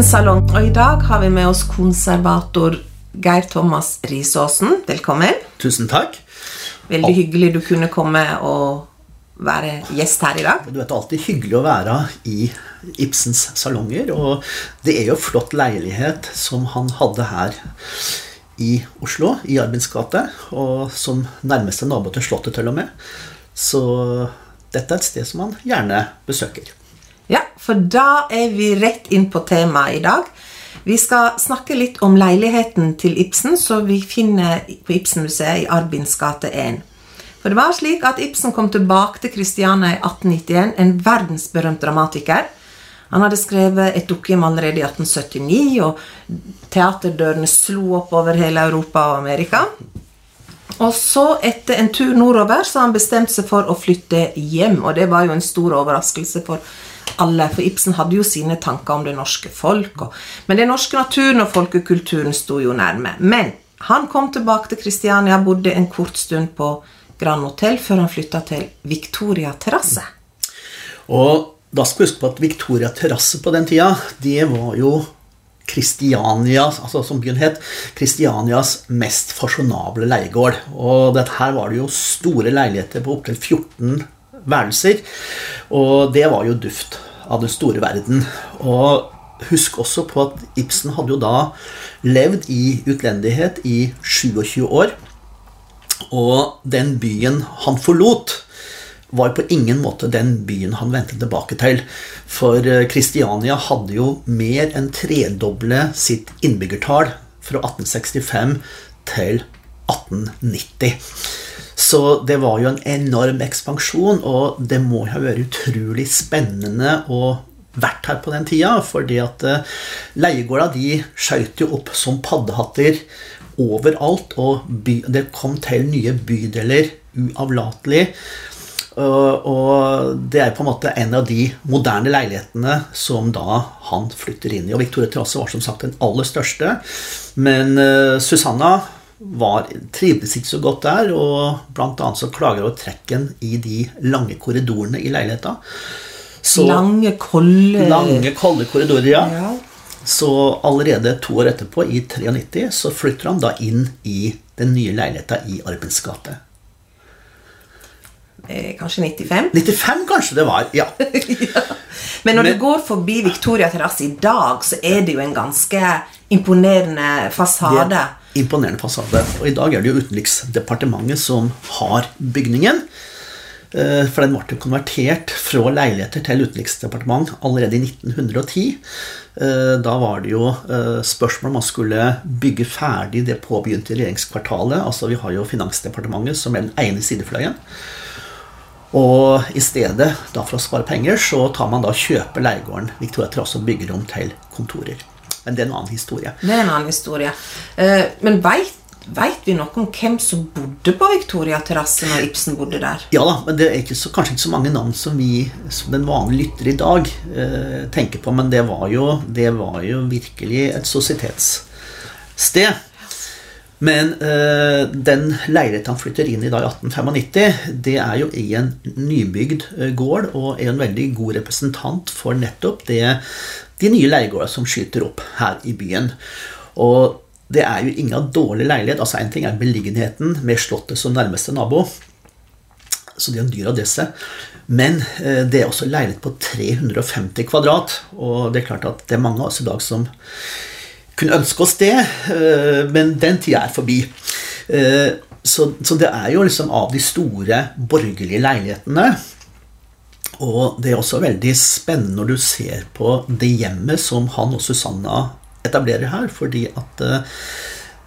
til salong, og i dag har vi med oss konservator Geir Thomas Risaasen. Velkommen. Tusen takk. Veldig hyggelig du kunne komme og være gjest her i dag. Du vet, Det er alltid hyggelig å være i Ibsens salonger. Og det er jo flott leilighet som han hadde her i Oslo, i Arbins gate. Og som nærmeste nabo til Slottet, til og med. Så dette er et sted som han gjerne besøker. For da er vi rett inn på temaet i dag. Vi skal snakke litt om leiligheten til Ibsen, som vi finner på Ibsenmuseet i Arbins gate 1. For det var slik at Ibsen kom tilbake til Kristiania i 1891, en verdensberømt dramatiker. Han hadde skrevet et dukkehjem allerede i 1879, og teaterdørene slo opp over hele Europa og Amerika. Og så, etter en tur nordover, så har han bestemt seg for å flytte hjem. Og det var jo en stor overraskelse for alle, for Ibsen hadde jo sine tanker om det norske folk. Og, men den norske naturen og folkekulturen sto jo nærme. Men han kom tilbake til Kristiania, bodde en kort stund på Grand Hotel før han flytta til Victoria terrasse. Og da skal vi huske på at Victoria terrasse på den tida, det var jo Kristianias, altså som byen het, Kristianias mest fasjonable leiegård. Og dette her var det jo store leiligheter på opptil 14 værelser. Og det var jo duft av den store verden. Og husk også på at Ibsen hadde jo da levd i utlendighet i 27 år. Og den byen han forlot, var på ingen måte den byen han vendte tilbake til. For Kristiania hadde jo mer enn tredoble sitt innbyggertall fra 1865 til 1890. Så det var jo en enorm ekspansjon, og det må ha vært utrolig spennende å vært her på den tida, fordi at leiegårda de skjøt jo opp som paddehatter overalt, og by, det kom til nye bydeler uavlatelig. Og det er på en måte en av de moderne leilighetene som da han flytter inn i. Og Victoria Terrasse var som sagt den aller største. Men Susanna var, trivdes ikke så godt der, og annet så klager over trekken i de lange korridorene i leiligheta. Så, lange, kolde Lange, kolde korridorer, ja. ja. Så allerede to år etterpå, i 93, så flytter han da inn i den nye leiligheta i Arbens gate. Eh, kanskje 95? 95 kanskje det var, ja. ja. Men når Men, du går forbi Victoria terrasse i dag, så er det jo en ganske imponerende fasade. Imponerende fasade. Og i dag er det jo Utenriksdepartementet som har bygningen. For den ble konvertert fra leiligheter til utenriksdepartement allerede i 1910. Da var det jo spørsmål om man skulle bygge ferdig det påbegynte regjeringskvartalet. Altså Vi har jo Finansdepartementet, som er den ene sidefløyen. Og i stedet, da for å spare penger, så tar man da kjøper leiegården Victoria Trasse og bygger om til kontorer. Men det er en annen historie. Det er en annen historie. Men veit Veit vi noe om hvem som bodde på Victoria-terrassen når Ibsen bodde der? Ja da, men det er ikke så, kanskje ikke så mange navn som vi som den vanlige lytter i dag eh, tenker på. Men det var, jo, det var jo virkelig et sosietetssted. Men eh, den leiligheten han flytter inn i da i 1895, det er jo i en nybygd gård og er en veldig god representant for nettopp det, de nye leiegårdene som skyter opp her i byen. Og det er jo ingen dårlig leilighet. altså En ting er beliggenheten med Slottet som nærmeste nabo. Så det er en dyr adresse. Men det er også leilighet på 350 kvadrat. Og det er klart at det er mange av oss i dag som kunne ønske oss det, men den tida er forbi. Så, så, det er jo liksom av de store borgerlige leilighetene. Og det er også veldig spennende når du ser på det hjemmet som han og Susanna etablerer her, fordi at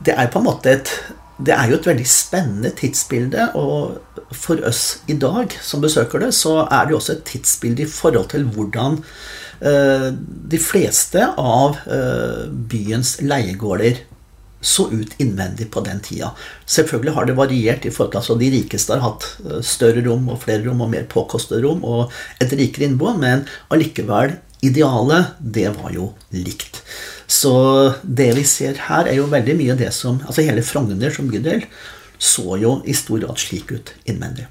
det er på en måte et det er jo et veldig spennende tidsbilde, og for oss i dag som besøker det, så er det jo også et tidsbilde i forhold til hvordan de fleste av byens leiegårder så ut innvendig på den tida. Selvfølgelig har det variert. i forhold til altså De rikeste har hatt større rom og flere rom og mer påkostede rom og et rikere innbo, men allikevel, idealet, det var jo likt. Så det vi ser her, er jo veldig mye det som Altså hele Frogner som bydel så jo i stor grad slik ut innvendig.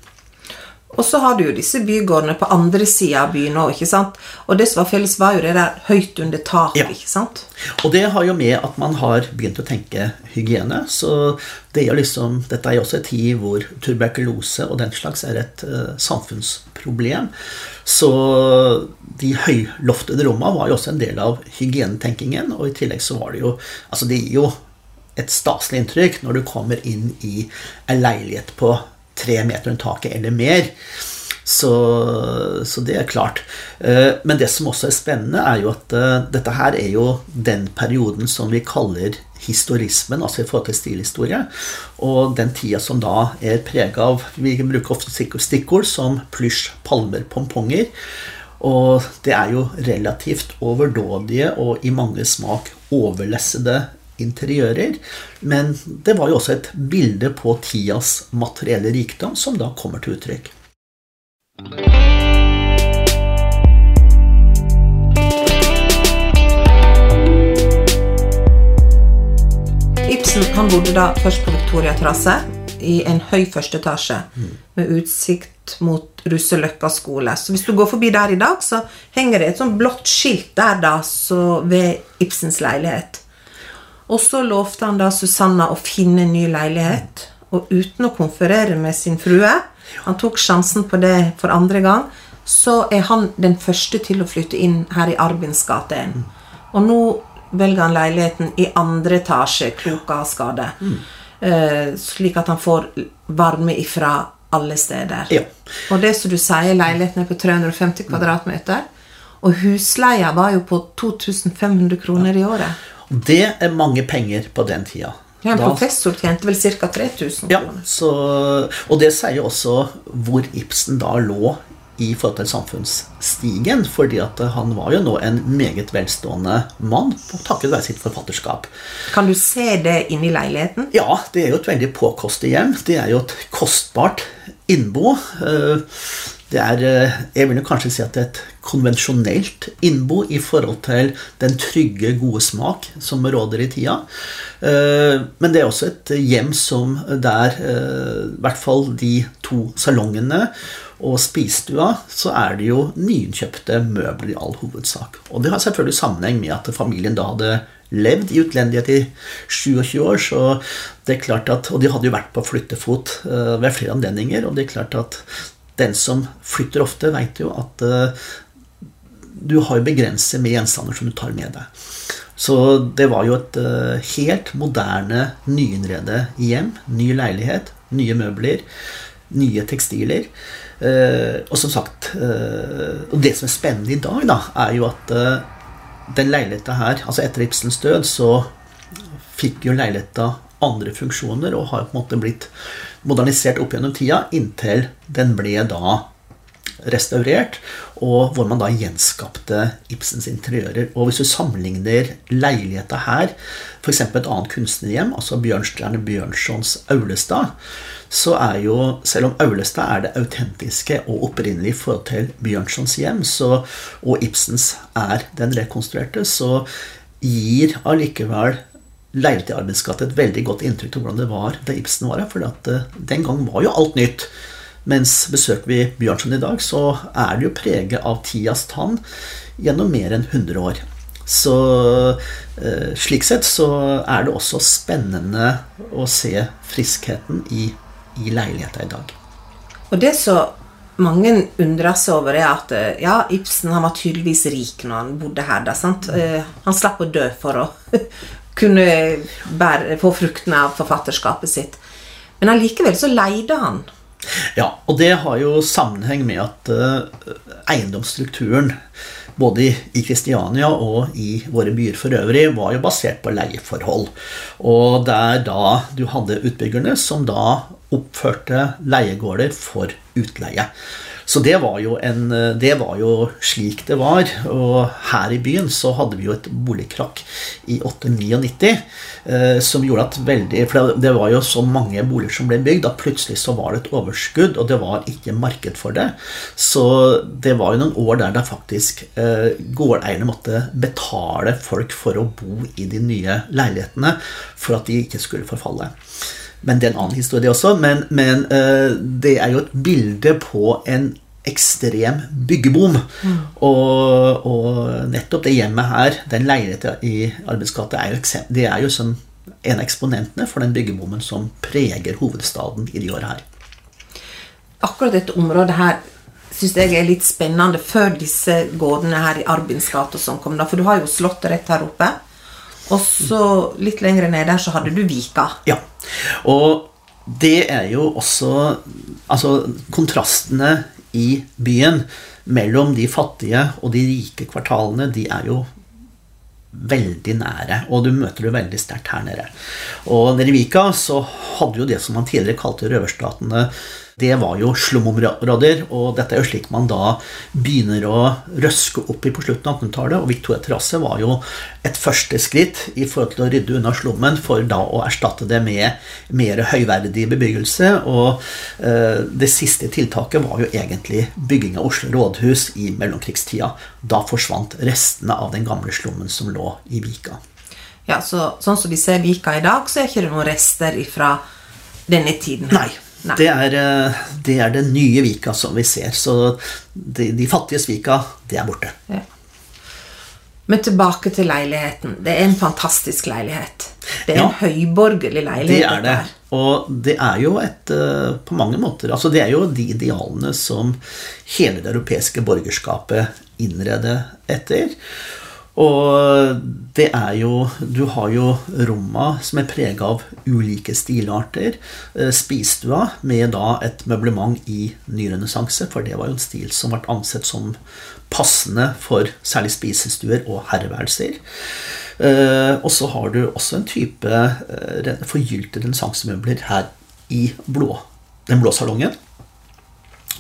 Og så har du jo disse bygårdene på andre sida av byen òg, ikke sant. Og det som var felles, var jo det der høyt under taket, Ja. ikke sant. Og det har jo med at man har begynt å tenke hygiene. Så det er liksom, dette er jo også en tid hvor tuberkulose og den slags er et uh, samfunnsproblem. Så de høyloftede rommene var jo også en del av hygienetenkingen. Og i tillegg så var det jo Altså det gir jo et staselig inntrykk når du kommer inn i en leilighet på tre meter under taket eller mer. Så, så det er klart. Eh, Men det som også er spennende, er jo at eh, dette her er jo den perioden som vi kaller historismen, altså i forhold til stilhistorie. Og den tida som da er prega av Vi bruker ofte stikkord, som plysj, palmer, pomponger. Og det er jo relativt overdådige og i mange smak overlessede interiører. Men det var jo også et bilde på tidas materielle rikdom som da kommer til uttrykk. Ibsen han bodde da først på Victoria terrasse i en høy første etasje med utsikt mot Russeløkka skole. Så hvis du går forbi der i dag, så henger det et sånt blått skilt der da, så ved Ibsens leilighet. Og så lovte han da Susanna å finne en ny leilighet, og uten å konferere med sin frue Han tok sjansen på det for andre gang. Så er han den første til å flytte inn her i Arbins gate 1. Og nå velger han leiligheten i andre etasje, klok av skade slik at han får varme ifra alle steder. Ja. Og det som du sier, leiligheten er på 350 kvadratmeter. Og husleia var jo på 2500 kroner i året. Det er mange penger på den tida. Ja, en Da- professor tjente vel ca. 3000 Ja, kroner. så, og det sier jo også hvor Ibsen da lå i forhold til samfunnsstigen. fordi at han var jo nå en meget velstående mann takket være sitt forfatterskap. Kan du se det inni leiligheten? Ja, det er jo et veldig påkostet hjem. Det er jo et kostbart innbo. Det er, eh, jeg vil kanskje si at det er et konvensjonelt innbo i forhold til den trygge, gode smak som råder i tida. Eh, Men det er også et hjem som der eh, i hvert fall de to salongene og spisestua, så er det jo nyinnkjøpte møbler i all hovedsak. Og det har selvfølgelig sammenheng med at familien da hadde levd i utlendighet i 27 år, så det er klart at, Og de hadde jo vært på flyttefot ved flere anledninger, og det er klart at den som flytter ofte, veit jo at eh, du har begrenset med gjenstander som du tar med deg. Så det var jo et eh, helt moderne, nyinnredet hjem. Ny leilighet, nye møbler, nye tekstiler. Eh, og som sagt Og det som er spennende i dag, da, er jo at den leiligheta her, altså etter Ibsens død, så fikk jo leiligheta andre funksjoner og har på en måte blitt modernisert opp gjennom tida, inntil den ble da restaurert, og hvor man da gjenskapte Ibsens interiører. Og hvis du sammenligner leiligheta her, f.eks. et annet kunstnerhjem, altså Bjørnstjerne Bjørnsons Aulestad, så er jo, selv om Aulestad er det autentiske og opprinnelige i forhold til Bjørnsons hjem, så, og Ibsens er den rekonstruerte, så gir allikevel Leiligheten i Arbeids et veldig godt inntrykk av hvordan det var da Ibsen var her. For at, eh, den gang var jo alt nytt. Mens besøker vi Bjørnson i dag, så er det jo preget av tidas tann gjennom mer enn 100 år. Så eh, slik sett så er det også spennende å se friskheten i, i leiligheta i dag. Og det som mange undrer seg over, er at eh, ja, Ibsen han var tydeligvis rik når han bodde her. Da, sant? Eh, Han slapp å dø for å kunne bære, få fruktene av forfatterskapet sitt. Men allikevel så leide han. Ja, og det har jo sammenheng med at uh, eiendomsstrukturen både i- Kristiania og i våre byer for øvrig var jo basert på leieforhold. Og der da du hadde utbyggerne som da oppførte leiegårder for utleie. Så det var, en, det var jo slik det var. Og her i byen så hadde vi jo et boligkrakk i 899 eh, som gjorde at veldig For det var jo så mange boliger som ble bygd at plutselig så var det et overskudd, og det var ikke marked for det. Så det var jo noen år der det faktisk eh, gårdeierne måtte betale folk for å bo i de nye leilighetene for at de ikke skulle forfalle. Men det er en annen historie også. Men, men uh, det er jo et bilde på en ekstrem byggeboom. Mm. Og, og, nettopp det hjemmet her, den leiligheten i Arbeidsgata, er jo, det er jo som en av eksponentene for den byggebommen som preger hovedstaden i de åra her. Akkurat dette området her syns jeg er litt spennende før disse gårdene her i Arbins gate som kom. da, For du har jo Slottet rett her oppe. Og så litt lenger ned der så hadde du Vika. Ja. Og det er jo også Altså kontrastene i byen mellom de fattige og de rike kvartalene, de er jo veldig nære, og du møter det veldig sterkt her nede. Og nede i Vika så hadde jo det som man tidligere kalte røverstatene det var jo slumområder, og dette er jo slik man da begynner å røske opp i på slutten av 1800-tallet. Og Victoria terrasse var jo et første skritt i forhold til å rydde unna slummen, for da å erstatte det med mer høyverdig bebyggelse. Og eh, det siste tiltaket var jo egentlig bygging av Oslo rådhus i mellomkrigstida. Da forsvant restene av den gamle slummen som lå i Vika. Ja, så Sånn som vi ser Vika i dag, så er ikke det noen rester fra denne tiden? Nei. Det er, eh, det er, den nye Vika som vi ser. Så de, de fattiges Vika, det er borte. Ja. Men tilbake til leiligheten. Det er en fantastisk leilighet. Det er ja, en høyborgerlig leilighet. Det er det. Og det er jo et eh, På mange måter Altså, det er jo de idealene som hele det europeiske borgerskapet innreder etter. Og det er jo Du har jo romma som er prega av ulike stilarter. Spisstua med da et møblement i nyrenessanse, for det var jo en stil som ble ansett som passende for særlig spisestuer og herreværelser. Eh, og så har du også en type eh, forgylte renessansemøbler her i blå, den blå salongen.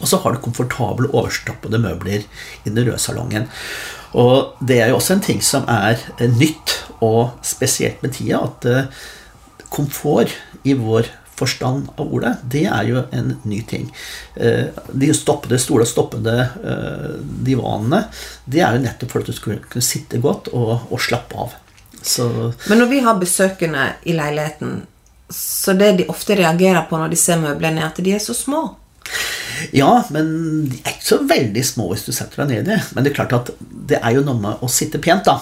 Og så har du komfortable, overstappede møbler i den røde salongen. Og det er jo også en ting som er eh, nytt, og spesielt med tida, at eh, komfort i vår forstand av ordet, det er jo en ny ting. Eh, de stoppede, store stoppede divanene, det er jo nettopp for at du skulle kunne sitte godt og, og slappe av. Så Men når vi har besøkende i leiligheten, så det de ofte reagerer på når de ser møblene, er at de er så små. Ja, men de er ikke så veldig små hvis du setter deg ned i det. Men det er klart at det er jo noe med å sitte pent, da.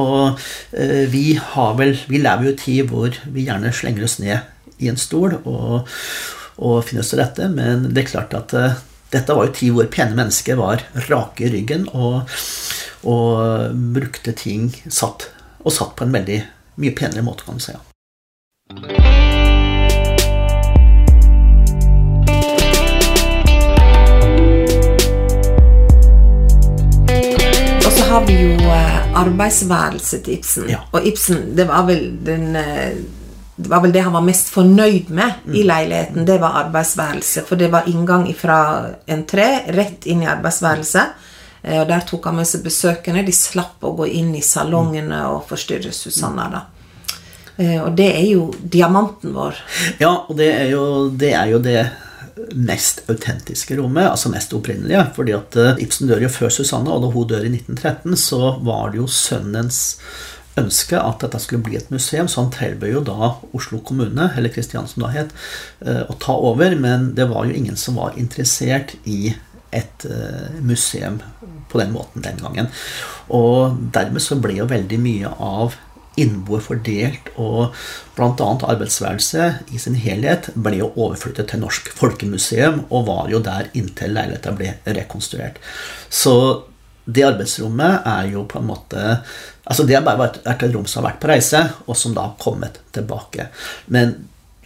Og eh, vi har vel Vi lever jo i tid hvor vi gjerne slenger oss ned i en stol og, og finner oss til rette, men det er klart at eh, dette var jo tid hvor pene mennesker var rake i ryggen og, og brukte ting satt, og satt på en veldig mye penere måte, kan du si. Ja. Har vi jo eh, arbeidsværelset til Ibsen. Ja. Og Ibsen, det var vel den eh, det var vel det han var mest fornøyd med mm. i leiligheten. Det var arbeidsværelset. For det var inngang fra entré rett inn i arbeidsværelset. Eh, og der tok han med seg besøkende. De slapp å gå inn i salongene og forstyrre Susanna. da. Og det er jo diamanten vår. Ja, og det er jo det, er jo det mest autentiske rommet, altså mest opprinnelige. fordi at eh, Ibsen dør jo før Susanne, og da hun dør i 1913, så var det jo sønnens ønske at dette skulle bli et museum, så han tilbød jo da Oslo kommune, eller Kristiansen da het, eh, å ta over. Men det var jo ingen som var interessert i et eh, museum på den måten den gangen. Og dermed så ble jo veldig mye av innboer fordelt, og bl.a. arbeidsværelset i sin helhet ble jo overflyttet til Norsk Folkemuseum, og var jo der inntil leiligheta ble rekonstruert. Så det arbeidsrommet er jo på en måte Altså Det er bare et rom som har vært på reise, og som da har kommet tilbake. Men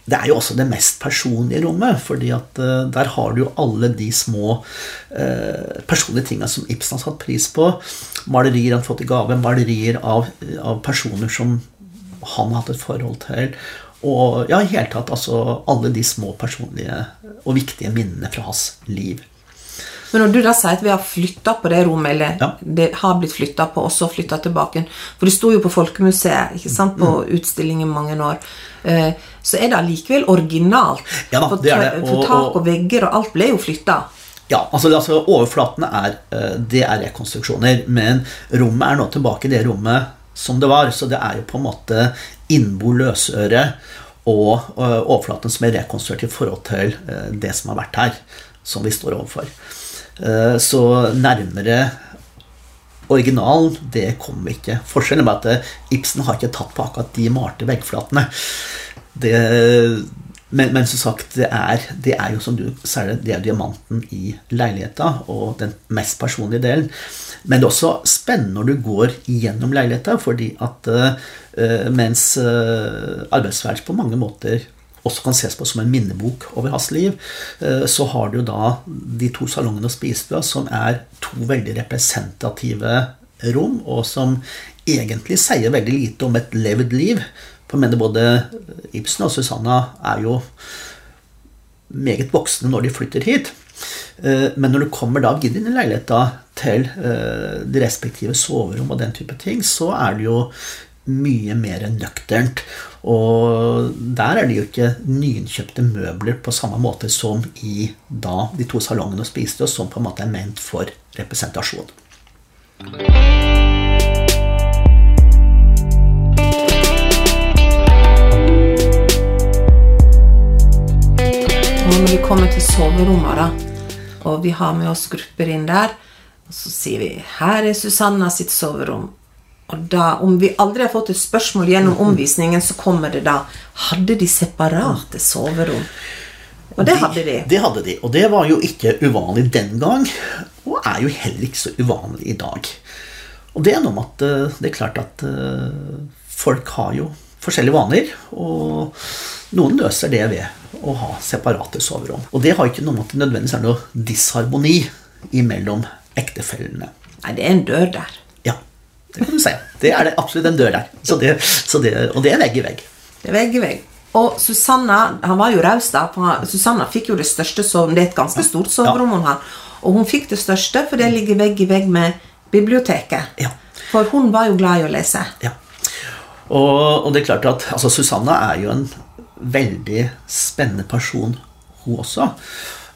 det er jo også det mest personlige rommet, fordi uh, der har du jo alle de små eh, personlige tinga som Ibsen har satt pris på. Malerier han har fått i gave, malerier av, av, personer som han har hatt et forhold til. Og ja, i hele tatt altså alle de små personlige og viktige minnene fra hans liv. Men når du da sier at vi har flytta på det rommet, eller ja. det har blitt flytta på, og så flytta tilbake For det sto jo på Folkemuseet ikke sant, på mm. utstilling i mange år. Eh, så er det allikevel originalt. Ja, da, det er det. Og, for tak og vegger og alt ble jo flytta. Ja, altså, altså Overflatene er, eh, det er rekonstruksjoner, men rommet er nå tilbake i det rommet som det var. Så det er jo på en måte innbo løsøre og uh, overflaten som er rekonstruert i forhold til det som har vært her, som vi står overfor. Uh, så nærmere originalen, det vi ikke. Forskjellen er at Ibsen har ikke tatt på akkurat de malte veggflatene. Det, men, men, som sagt, det er, det er jo som du særlig, det, er diamanten i leiligheta, og den mest personlige delen. Men det er også spennende når du går gjennom leiligheta, fordi at uh, mens uh, arbeidsværelse på mange måter også kan ses på som en minnebok over hans liv, uh, så har du da de to salongene og spisestua, som er to veldig representative rom, og som egentlig sier veldig lite om et levd liv. For jeg mener både Ibsen og Susanna er jo meget voksne når de flytter hit. Eh, men når du kommer da inn i leiligheta til eh, de respektive soverom og den type ting, så er det jo mye mer nøkternt. Og der er det jo ikke nyinnkjøpte møbler på samme måte som i da de to salongene spiste, og som på en måte er ment for representasjon. når vi kommer til soverommet, da, og vi har med oss grupper inn der, og så sier vi 'Her er Susanna sitt soverom'. Og da, om vi aldri har fått et spørsmål gjennom omvisningen, så kommer det da Hadde de separate soverom? Og det hadde de. Det hadde de, og det var jo ikke uvanlig den gang, og er jo heller ikke så uvanlig i dag. Og det er noe med at eh, det er klart at eh, folk har jo forskjellige vaner, og noen løser det ved å ha separate soverom. Og det har ikke noe med at det nødvendigvis er noe disharmoni imellom ektefellene. Nei, det er en dør der. Det kan du si. Det er det absolutt en dør der. Så det, så det, og det er vegg i vegg. Det er vegg i vegg. Og Susanna han var jo raus, da. For Susanna fikk jo det største soverommet. Det er et ganske stort soverom hun har. Og hun fikk det største, for det ligger vegg i vegg med biblioteket. Ja. For hun var jo glad i å lese. Ja. Og, og det er klart at altså, Susanna er jo en veldig spennende person, hun også.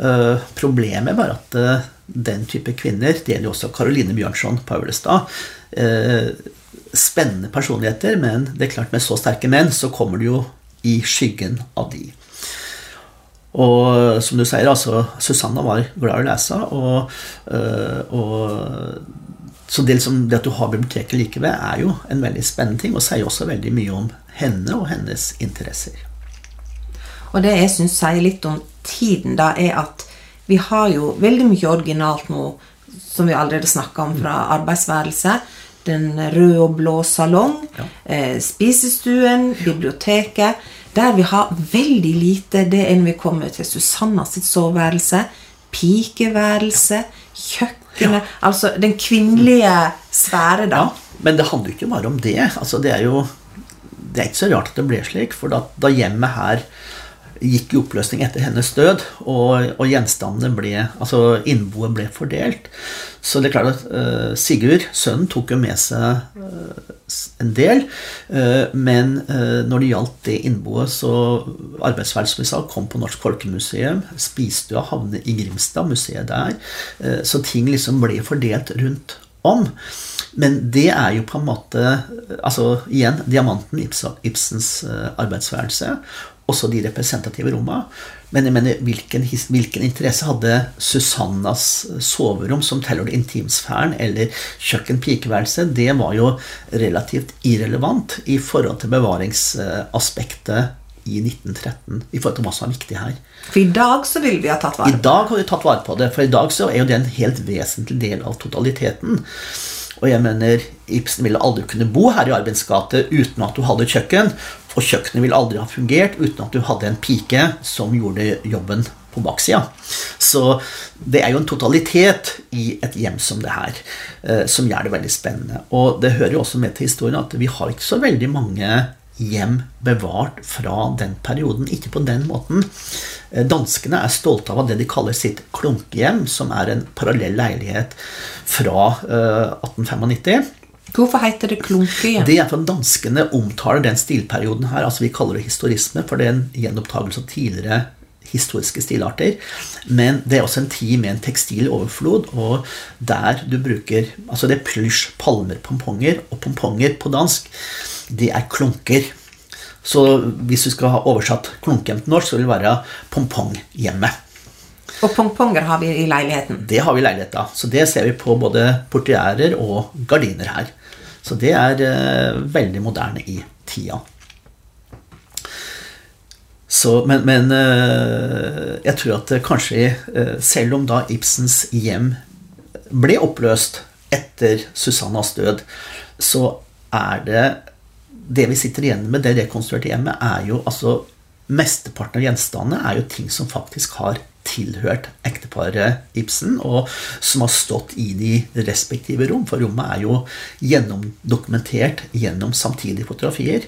Uh, problemet er bare at uh, den type kvinner Det gjelder jo også Caroline Bjørnson på Aulestad. Uh, spennende personligheter, men det er klart med så sterke menn så kommer du jo i skyggen av de. Og som du sier, altså Susanna var glad i å lese, og, og så det, liksom, det, at du har biblioteket like ved, er jo en veldig spennende ting, og sier også veldig mye om henne og hennes interesser. Og det jeg syns sier litt om tiden, da, er at vi har jo veldig mye originalt nå, som vi allerede snakka om fra arbeidsværelset. Den røde og blå salong, ja. eh, spisestuen, biblioteket. Der vi har veldig lite det enn vi kommer til Susanna sitt soveværelse, pikeværelse, kjøkkenet ja. Altså den kvinnelige sfære, da. Ja, men det handler jo ikke bare om det. Altså, det er jo det er ikke så rart at det ble slik, for da, da hjemmet her gikk i oppløsning etter hennes død, og, og gjenstandene ble Altså innboet ble fordelt. Så det er klart at uh, Sigurd, sønnen, tok jo med seg uh, en del. Uh, men når det gjaldt det innboet, så Arbeidsværelset, som vi sa, kom på Norsk Folkemuseum. Spisestua havnet i Grimstad, museet der. så ting liksom ble fordelt rundt om. Men det er jo på en måte Altså igjen, diamanten, Ibsens arbeidsværelse også de representative rommene. Men jeg mener, hvilken, hvilken, interesse hadde Susannas soverom, som tilhørte intimsfæren, eller kjøkken-pikeværelset? Det var jo relativt irrelevant i forhold til bevaringsaspektet i 1913. I forhold til hva som var viktig her. For i dag så ville vi ha tatt vare på det? I dag har vi tatt vare på det. For i dag så er jo det en helt vesentlig del av totaliteten. Og jeg mener, Ibsen ville aldri kunne bo her i Arbeids gate uten at du hadde kjøkken. Og kjøkkenet ville aldri ha fungert uten at du hadde en pike som gjorde jobben på baksida. Så det er jo en totalitet i et hjem som det her eh, som gjør det veldig spennende. Og det hører jo også med til historien at vi har ikke så veldig mange hjem bevart fra den perioden. Ikke på den måten. Eh, danskene er stolte av det de kaller sitt klunkehjem, som er en parallell leilighet fra 1895. Eh, Hvorfor heter det klunkehjem? Det er for danskene omtaler den stilperioden her. altså Vi kaller det historisme, for det er en gjenopptakelse av tidligere historiske stilarter. Men det er også en tid med en tekstil overflod, og der du bruker Altså det er plysj, palmer, pomponger, og pomponger på dansk, det er klunker. Så hvis du skal ha oversatt klunkent norsk, så vil det være pongponghjemmet. Og pongponger har vi i leiligheten. Det har vi i leiligheten. Så det ser vi på både portierer og gardiner her. Så det er eh, veldig moderne i tida. Så, men, men eh, jeg tror at kanskje, eh, selv om da Ibsens hjem ble oppløst etter Susannas død, så er det Det vi sitter igjen med, det rekonstruerte hjemmet, er jo altså Mesteparten av gjenstandene er jo ting som faktisk har tilhørt ekteparet Ibsen, og som har stått i de respektive rom. For rommet er jo gjennomdokumentert gjennom samtidige fotografier.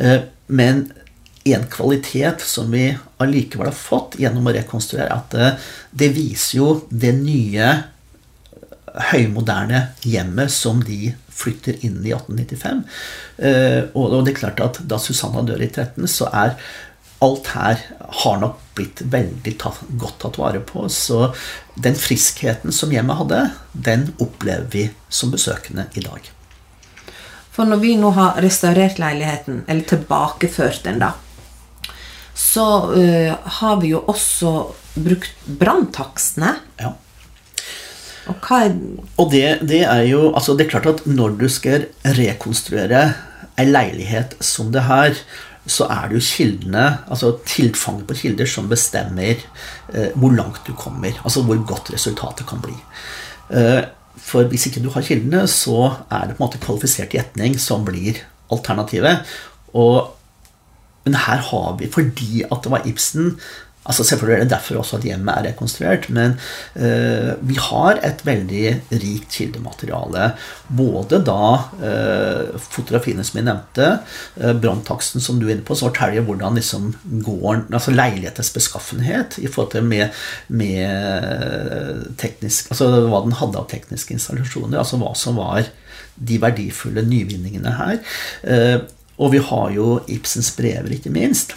Eh, men en kvalitet som vi allikevel har fått gjennom å rekonstruere, at det, eh, det viser jo det nye høymoderne hjemmet som de flytter inn i 1895. Eh, og det er klart at da Susanna dør i 13, så er alt her har nok blitt veldig tatt, godt tatt vare på. Så den friskheten som hjemmet hadde, den opplever vi som besøkende i dag. For når vi nå har restaurert leiligheten, eller tilbakeført den, da, så uh, har vi jo også brukt branntakstene. Ja. Og er Og det, det, er jo Altså, det er klart at når du skal rekonstruere ei leilighet som det her, så er det jo kildene, altså tilfanget på kilder, som bestemmer eh, hvor langt du kommer. Altså hvor godt resultatet kan bli. Eh, for hvis ikke du har kildene, så er det på en måte kvalifisert gjetning som blir alternativet. Og, men her har vi, fordi at det var Ibsen Altså Selvfølgelig er det derfor også at hjemmet er rekonstruert, men eh, vi har et veldig rikt kildemateriale. Både da eh, fotografiene som jeg nevnte, eh, branntaksten som du er inne på, som forteller hvordan liksom gården, altså leilighetens beskaffenhet i forhold til med, med teknisk, altså hva den hadde av tekniske installasjoner, altså hva som var de verdifulle nyvinningene her. Eh, og vi har jo Ibsens brever, ikke minst.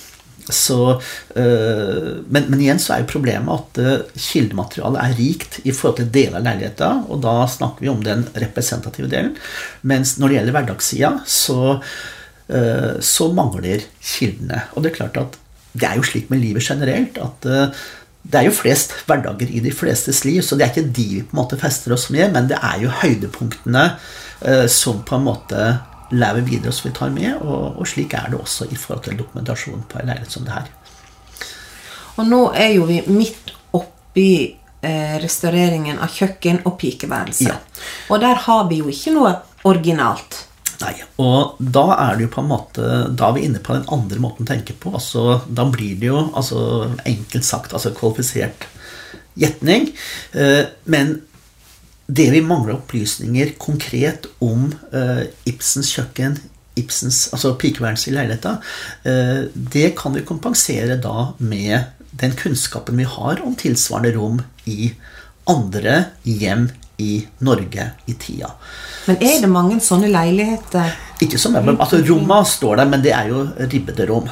Så, øh, men, men, igjen så er jo problemet at øh, kildematerialet er rikt i forhold til deler av leiligheta, og da snakker vi om den representative delen. Mens når det gjelder hverdagssida, så, øh, så mangler kildene. Og det er klart at det er jo slik med livet generelt at det er jo flest hverdager i de flestes liv, så det er ikke de vi på en måte fester oss med, men det er jo høydepunktene som på en måte lever videre som vi tar med. Og, og, slik er det også i forhold til dokumentasjon på en leilighet som det her. Og nå er jo vi midt oppi eh, restaureringen av kjøkken og pikeværelse. Ja. Og der har vi jo ikke noe originalt. Nei, og da er det jo på en måte Da er vi inne på den andre måten å tenke på. Altså, da blir det jo altså, enkelt sagt altså kvalifisert gjetning. Eh, men det vi mangler opplysninger konkret om uh, Ibsens kjøkken, Ibsens, altså pikeværelset i leiligheta, uh, det kan vi kompensere da med den kunnskapen vi har om tilsvarende rom i andre hjem i Norge i tida. Men er det mange sånne leiligheter? Ikke som er, altså Romma står der, men det er jo ribbede rom.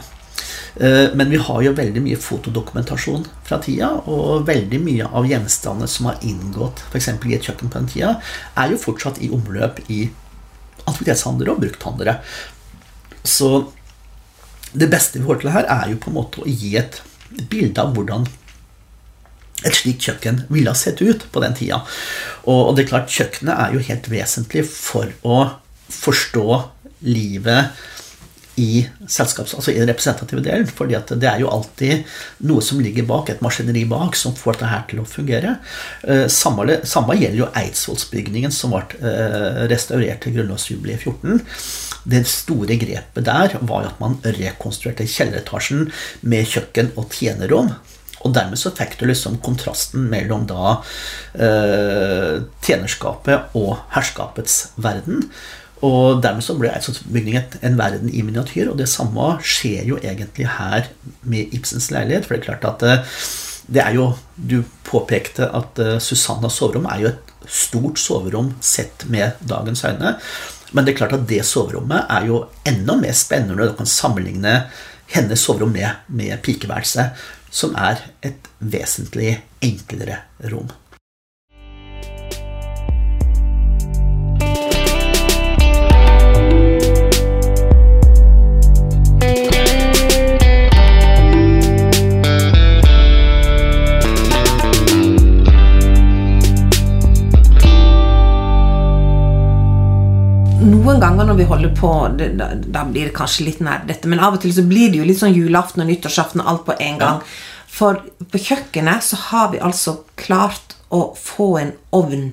Eh, men vi har jo veldig mye fotodokumentasjon fra tida, og veldig mye av gjenstandene som har inngått f.eks. i et kjøkken på den tida, er jo fortsatt i omløp i aktivitetshandlere og brukthandlere. Så det beste vi får til her, er jo på en måte å gi et bilde av hvordan et slikt kjøkken ville ha sett ut på den tida. Og det er klart, kjøkkenet er jo helt vesentlig for å forstå livet i selskaps, altså i den representative delen. fordi det er jo alltid noe som ligger bak, et maskineri bak, som får dette her til å fungere. Eh, samme, samme gjelder jo Eidsvollsbygningen, som ble eh, restaurert til grunnlovsjubileet 14. Det store grepet der var jo at man rekonstruerte kjelleretasjen med kjøkken og tjenerrom. Og dermed så fikk du liksom kontrasten mellom da eh, tjenerskapet og herskapets verden. Og dermed så ble Eidsvollsbygningen en verden i miniatyr. Og det samme skjer jo egentlig her med Ibsens leilighet. For det er klart at eh, det er jo Du påpekte at eh, Susannas soverom er jo et stort soverom sett med dagens øyne. Men det er klart at det soverommet er jo enda mer spennende når du kan sammenligne hennes soverom med, med pikeværelset, som er et vesentlig enklere rom. Noen ganger når vi holder på det, da, da blir det kanskje litt nær dette, men av og til så blir det jo litt sånn julaften og nyttårsaften og alt på en gang. For på kjøkkenet så har vi altså klart å få en ovn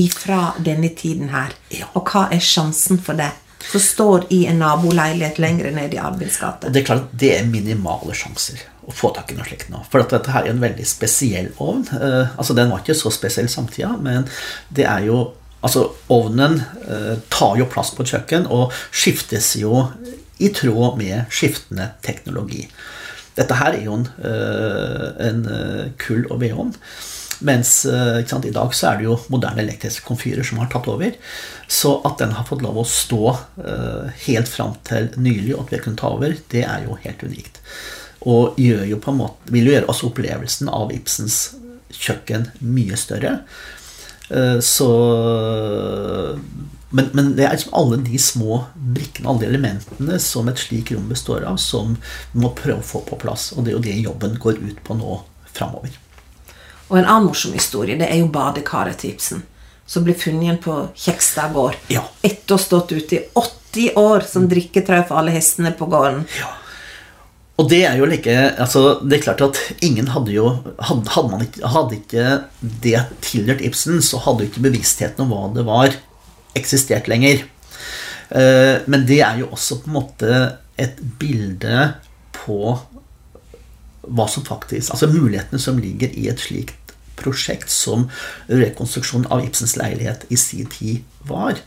ifra denne tiden her. Ja. Og hva er sjansen for det? Som står i en naboleilighet lenger ned i Arvids gate. det er klart at det er minimale sjanser å få tak i noe slikt nå. For at dette her er en veldig spesiell ovn. Eh, altså Den var ikke så spesiell samtida, men det er jo Altså, ovnen eh, tar jo plass på et kjøkken og skiftes jo i tråd med skiftende teknologi. Dette her er jo en, eh, en eh, kull- og vedovn. Mens eh, sant, i dag så er det jo moderne elektriske komfyrer som har tatt over. Så at den har fått lov å stå helt fram til nylig, og at vi har kunnet ta over, det er jo helt unikt. Og jo måte, vil jo gjøre også opplevelsen av Ibsens kjøkken mye større. Eh, Så men, men det er liksom alle de små brikkene, alle de elementene som et slik rom består av, som vi må prøve å få på plass. Og det er jo det jobben går ut på nå framover. Og en annen morsom historie det er jo badekaret til Ibsen. Som ble funnet igjen på Kjekstad gård. Ja. Etter å ha stått ute i 80 år som drikketrau for alle hestene på gården. Og det er jo like altså Det er klart at ingen hadde jo Hadde, hadde man ikke, hadde ikke det tilhørt Ibsen, så hadde jo ikke bevisstheten om hva det var, eksistert lenger. Eh, Men det er jo også på en måte et bilde på hva som faktisk Altså mulighetene som ligger i et slikt prosjekt som rekonstruksjonen av Ibsens leilighet i sin tid var.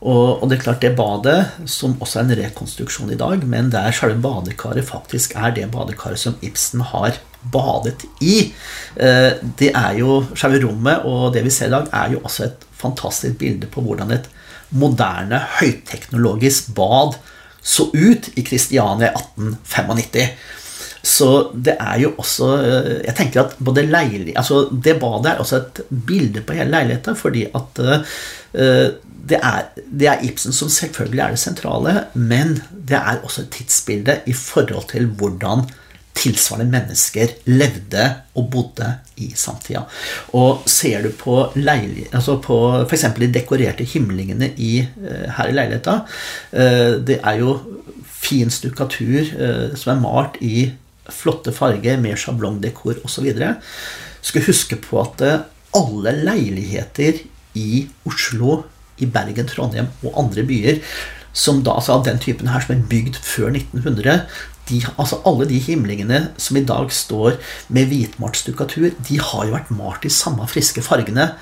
Og, og det er klart det badet, som også er en rekonstruksjon i dag, men der selve badekaret faktisk er det badekaret som Ibsen har badet i. Eh, Det er jo Selve rommet og det vi ser i dag, er jo også et fantastisk bilde på hvordan et moderne, høyteknologisk bad så ut i Kristiania 1895. Så det er jo også eh, Jeg tenker at både leilig, altså Det badet er også et bilde på hele leiligheten, fordi at eh, det er, det er Ibsen som selvfølgelig er det sentrale, men det er også et tidsbilde i forhold til hvordan tilsvarende mennesker levde og bodde i samtida. Og ser du på, leilig, altså på f.eks. de dekorerte himlingene i, eh, her i leiligheta eh, Det er jo fin stukkatur eh, som er malt i flotte farger med sjablongdekor osv. Skal huske på at eh, alle leiligheter i Oslo, i Bergen, Trondheim og andre byer som da, altså av den typen her som er bygd før 1900 de, altså Alle de himlingene som i dag står med hvitmalt stukkatur, de har jo vært malt i samme friske fargene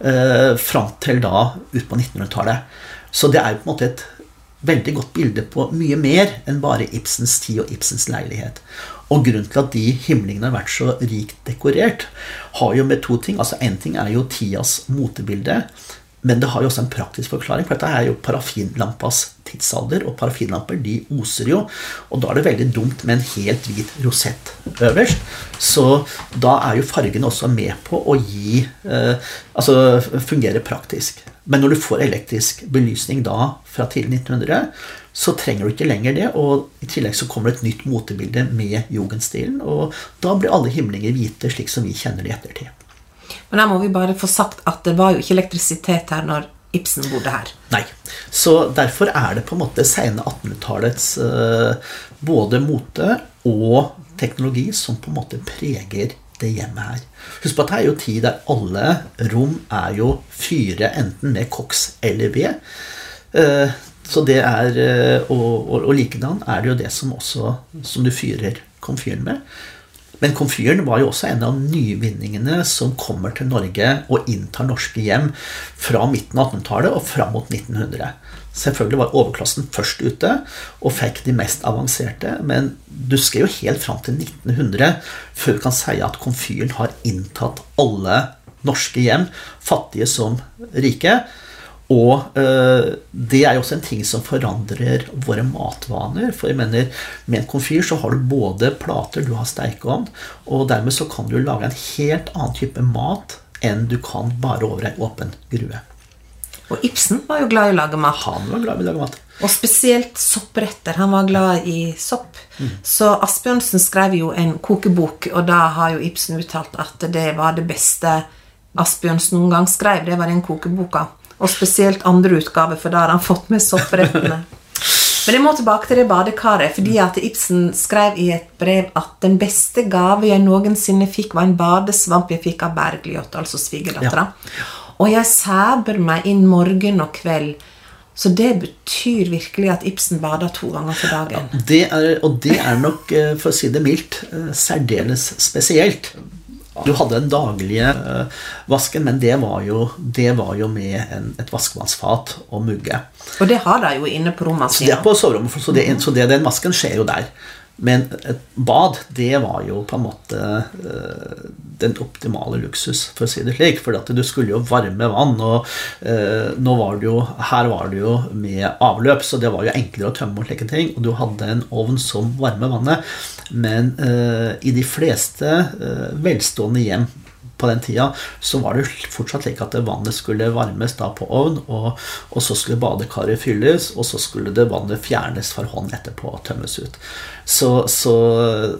eh, fram til da ut på 1900-tallet. Så det er jo på en måte et veldig godt bilde på mye mer enn bare Ibsens tid og Ibsens leilighet. Og grunnen til at de himlingene har vært så rikt dekorert, har jo med to ting. Altså Én ting er jo tidas motebilde, men det har jo også en praktisk forklaring. For dette er jo parafinlampas tidsalder, og parafinlamper de oser jo. Og da er det veldig dumt med en helt hvit rosett øverst. Så da er jo fargene også med på å gi eh, Altså fungere praktisk. Men når du får elektrisk belysning da fra tidlig 1900, så trenger du ikke lenger det. Og i tillegg så kommer det et nytt motebilde med jugendstilen. Og da blir alle himlinger hvite, slik som vi kjenner det i ettertid. Men her må vi bare få sagt at det var jo ikke elektrisitet her når Ibsen bodde her. Nei. Så derfor er det på en måte seine 1800-tallets eh, både mote og teknologi som på en måte preger det hjemmet her. Husk på at det er jo tid der alle rom er jo fyre enten med koks eller ved. Eh, så det er, eh, og, og, og likedan er det jo det som også som du fyrer komfyren med. Men komfyren var jo også en av nyvinningene som kommer til Norge og inntar norske hjem fra midten av 1800-tallet og fram mot 1900. Selvfølgelig var overklassen først ute og fikk de mest avanserte, men du skal jo helt fram til 1900 før du kan si at komfyren har inntatt alle norske hjem, fattige som rike. Og øh, det er jo også en ting som forandrer våre matvaner. For jeg mener, med en komfyr så har du både plater, du har steikeovn, og dermed så kan du lage en helt annen type mat enn du kan bare over ei åpen grue. Og Ibsen var jo glad i å lage mat. Han var glad i å lage mat. Og spesielt soppretter. Han var glad i sopp. Så Asbjørnsen skrev jo en kokebok, og da har jo Ibsen uttalt at det var det beste Asbjørnsen noen gang skrev. Det var den kokeboka. Og spesielt andre utgave, for da har han fått med sopprettene. Men jeg må tilbake til det badekaret, fordi at Ibsen skrev i et brev at den beste gave jeg noensinne fikk, var en badesvamp jeg fikk av Bergljot, altså svigerdattera. Og jeg sæber meg inn morgen og kveld. Så det betyr virkelig at Ibsen bader to ganger for dagen. Det er, og det er nok, eh, for å si det mildt, eh, særdeles spesielt. Du hadde den daglige eh, vasken, men det var jo, det var jo med en, et vaskevannsfat og mugge. Og det har de jo inne på Så det er på soverommet, så, det, så det, den vasken skjer jo der. Men et bad, det var jo på en måte uh, den optimale luksus, for å si det slik. For du skulle jo varme vann, og uh, var det jo, her var det jo med avløp, så det var jo enklere å tømme og slike ting. Og du hadde en ovn som varmer vannet. Men uh, i de fleste velstående hjem på den tida så var det fortsatt slik at vannet skulle varmes da på ovn, og, og så skulle badekaret fylles, og så skulle det vannet fjernes for hånd etterpå og tømmes ut. Så, så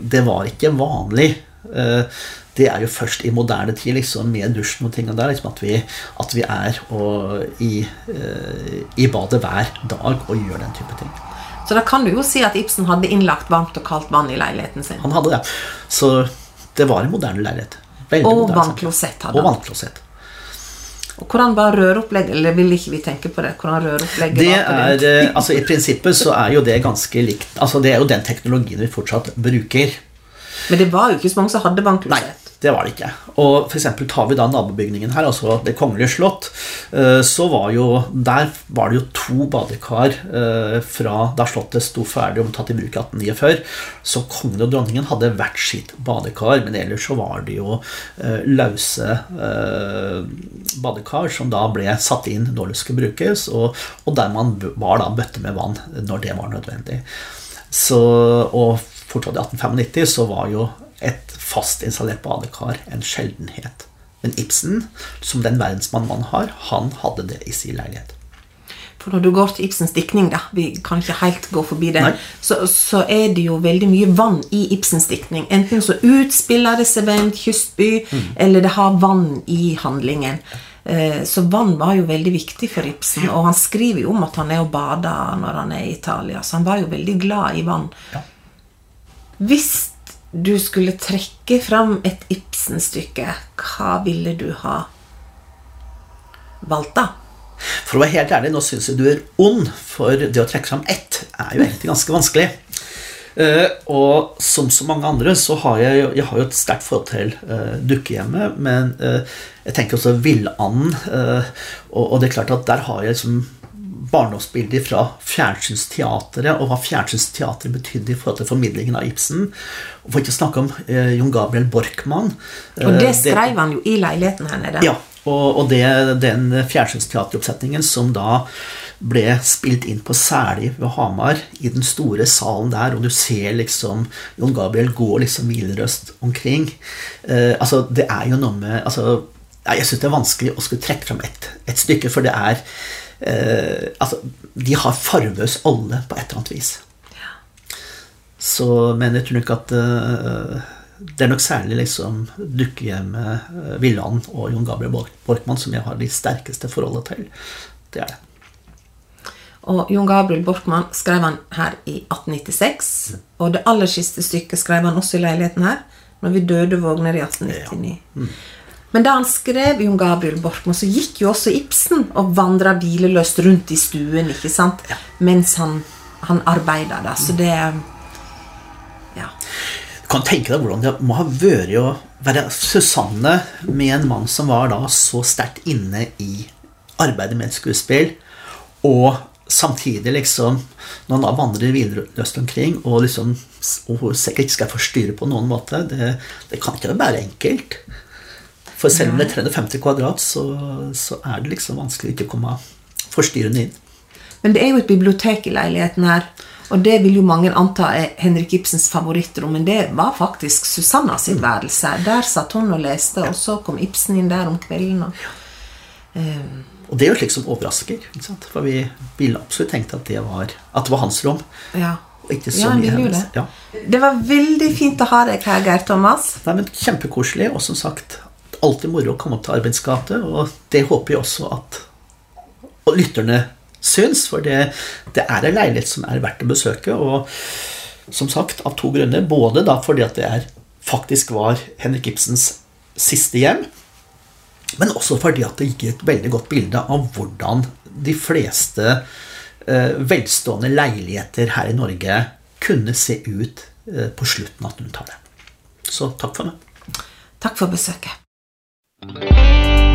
det var ikke vanlig. Eh, Det er jo først i moderne tid, liksom, med dusjen og tingene der, liksom, at, vi, at vi er og, i, eh, i badet hver dag og gjør den type ting. Så da kan du jo si at Ibsen hadde innlagt varmt og kaldt vann i leiligheten sin. Han hadde det. Så det var en moderne leilighet. Veldig Og moderne. vannklosett hadde Og vannklosett. Og hvordan var røropplegget? Eller vil ikke vi tenke på det? Hvordan røropplegget Det var er, altså I prinsippet så er jo det ganske likt. Altså Det er jo den teknologien vi fortsatt bruker. Men det var jo ikke så mange som hadde vannklosett. Det var det ikke. Og eksempel tar vi da nabobygningen her, altså Det kongelige slott, eh, så var jo Der var det jo to badekar eh, fra da slottet sto ferdig og tatt i bruk i 1849. Så kongen og dronningen hadde hvert sitt badekar, men ellers så var det jo lause eh, badekar som da ble satt inn når det skulle brukes, og der man var da bøtte med vann når det var nødvendig. Så, og fortsatt i 1895 så var jo et fast installert badekar en sjeldenhet. Men Ibsen, som den verdensmann man har, han hadde det i sin leilighet. For når du går til Ibsens diktning, da, vi kan ikke helt gå forbi det, så, så er det jo veldig mye vann i Ibsens diktning. Enten så utspiller det seg ved en kystby, Mm. eller det har vann i handlingen. Eh, Så vann var jo veldig viktig for Ibsen, og han skriver jo om at han er og bader når han er i Italia, så han var jo veldig glad i vann. Ja. Hvis du skulle trekke fram et Ibsen-stykke, hva ville du ha valgt da? For å være helt ærlig, nå syns jeg du er ond, for det å trekke fram ett er jo egentlig ganske vanskelig. Uh, og som så mange andre så har jeg, jeg har jo et sterkt forhold til uh, dukkehjemmet, men uh, jeg tenker også Villanden. og, og det er klart at der har jeg liksom barndomsbilder fra fjernsynsteatret, og hva fjernsynsteatret betydde i forhold til formidlingen av Ibsen. Og for ikke å snakke om eh, Jon Gabriel Borkmann. Og Eh, det skrev han jo i leiligheten her nede. ja, og, og det, den fjernsynsteateroppsetningen som da ble spilt inn på Sæli ved Hamar, i den store salen der, og du ser liksom Jon Gabriel gå liksom hvilerøst omkring eh, Altså, det er jo noe med altså, Jeg syns det er vanskelig å skulle trekke fram et, et stykke, for det er eh, Altså, de har farve hos alle på et eller annet vis. Så, men jeg tror nok at eh, det er nok særlig liksom dukkehjemmet eh, Villand og Jon Gabriel Bork Borkmann som jeg har de sterkeste forholdet til. Det er det. Og Jon Gabriel Borkmann skrev han her i 1896. Og det aller siste stykket skrev han også i leiligheten her, når vi døde vågner i 1899. Men da han skrev Jon Gabriel Borkmo, så gikk jo også Ibsen og vandra hvileløst rundt i stuen ikke sant? mens han, han arbeida. Da. Så det Ja. Du kan tenke deg hvordan det må ha vært å være Susanne med en mann som var da så sterkt inne i arbeidet med et skuespill, og samtidig liksom Når han da vandrer hvileløst omkring og liksom og hun sikkert ikke skal forstyrre på noen måte, det, det kan ikke være enkelt. For selv om det er 350 kvadrat, så, så er det liksom vanskelig ikke å komme forstyrrende inn. Men det er jo et bibliotek i leiligheten her. Og det vil jo mange anta er Henrik Ibsens favorittrom, men det var faktisk Susanna sitt værelse. Der satt hun og leste, og så kom Ibsen inn der om kvelden. Og, um. Og det er jo slikt som overrasker. For vi ville absolutt tenkt at det var, at det var hans rom. ja. Og ikke så Ja, mye hennes. det. Ja. Det var veldig fint å ha deg her, Geir Thomas. Nei, men Kjempekoselig, og som sagt alltid moro å komme opp til Arbeidsgate. Og det håper jeg også at og lytterne syns. For det, det er en leilighet som er verdt å besøke. Og som sagt, av to grunner. Både fordi at det er, faktisk var Henrik Ibsens siste hjem. Men også fordi at det gir et veldig godt bilde av hvordan de fleste eh, velstående leiligheter her i Norge kunne se ut eh, på slutten av 1800-tallet. Så takk for meg. Takk for besøket. Música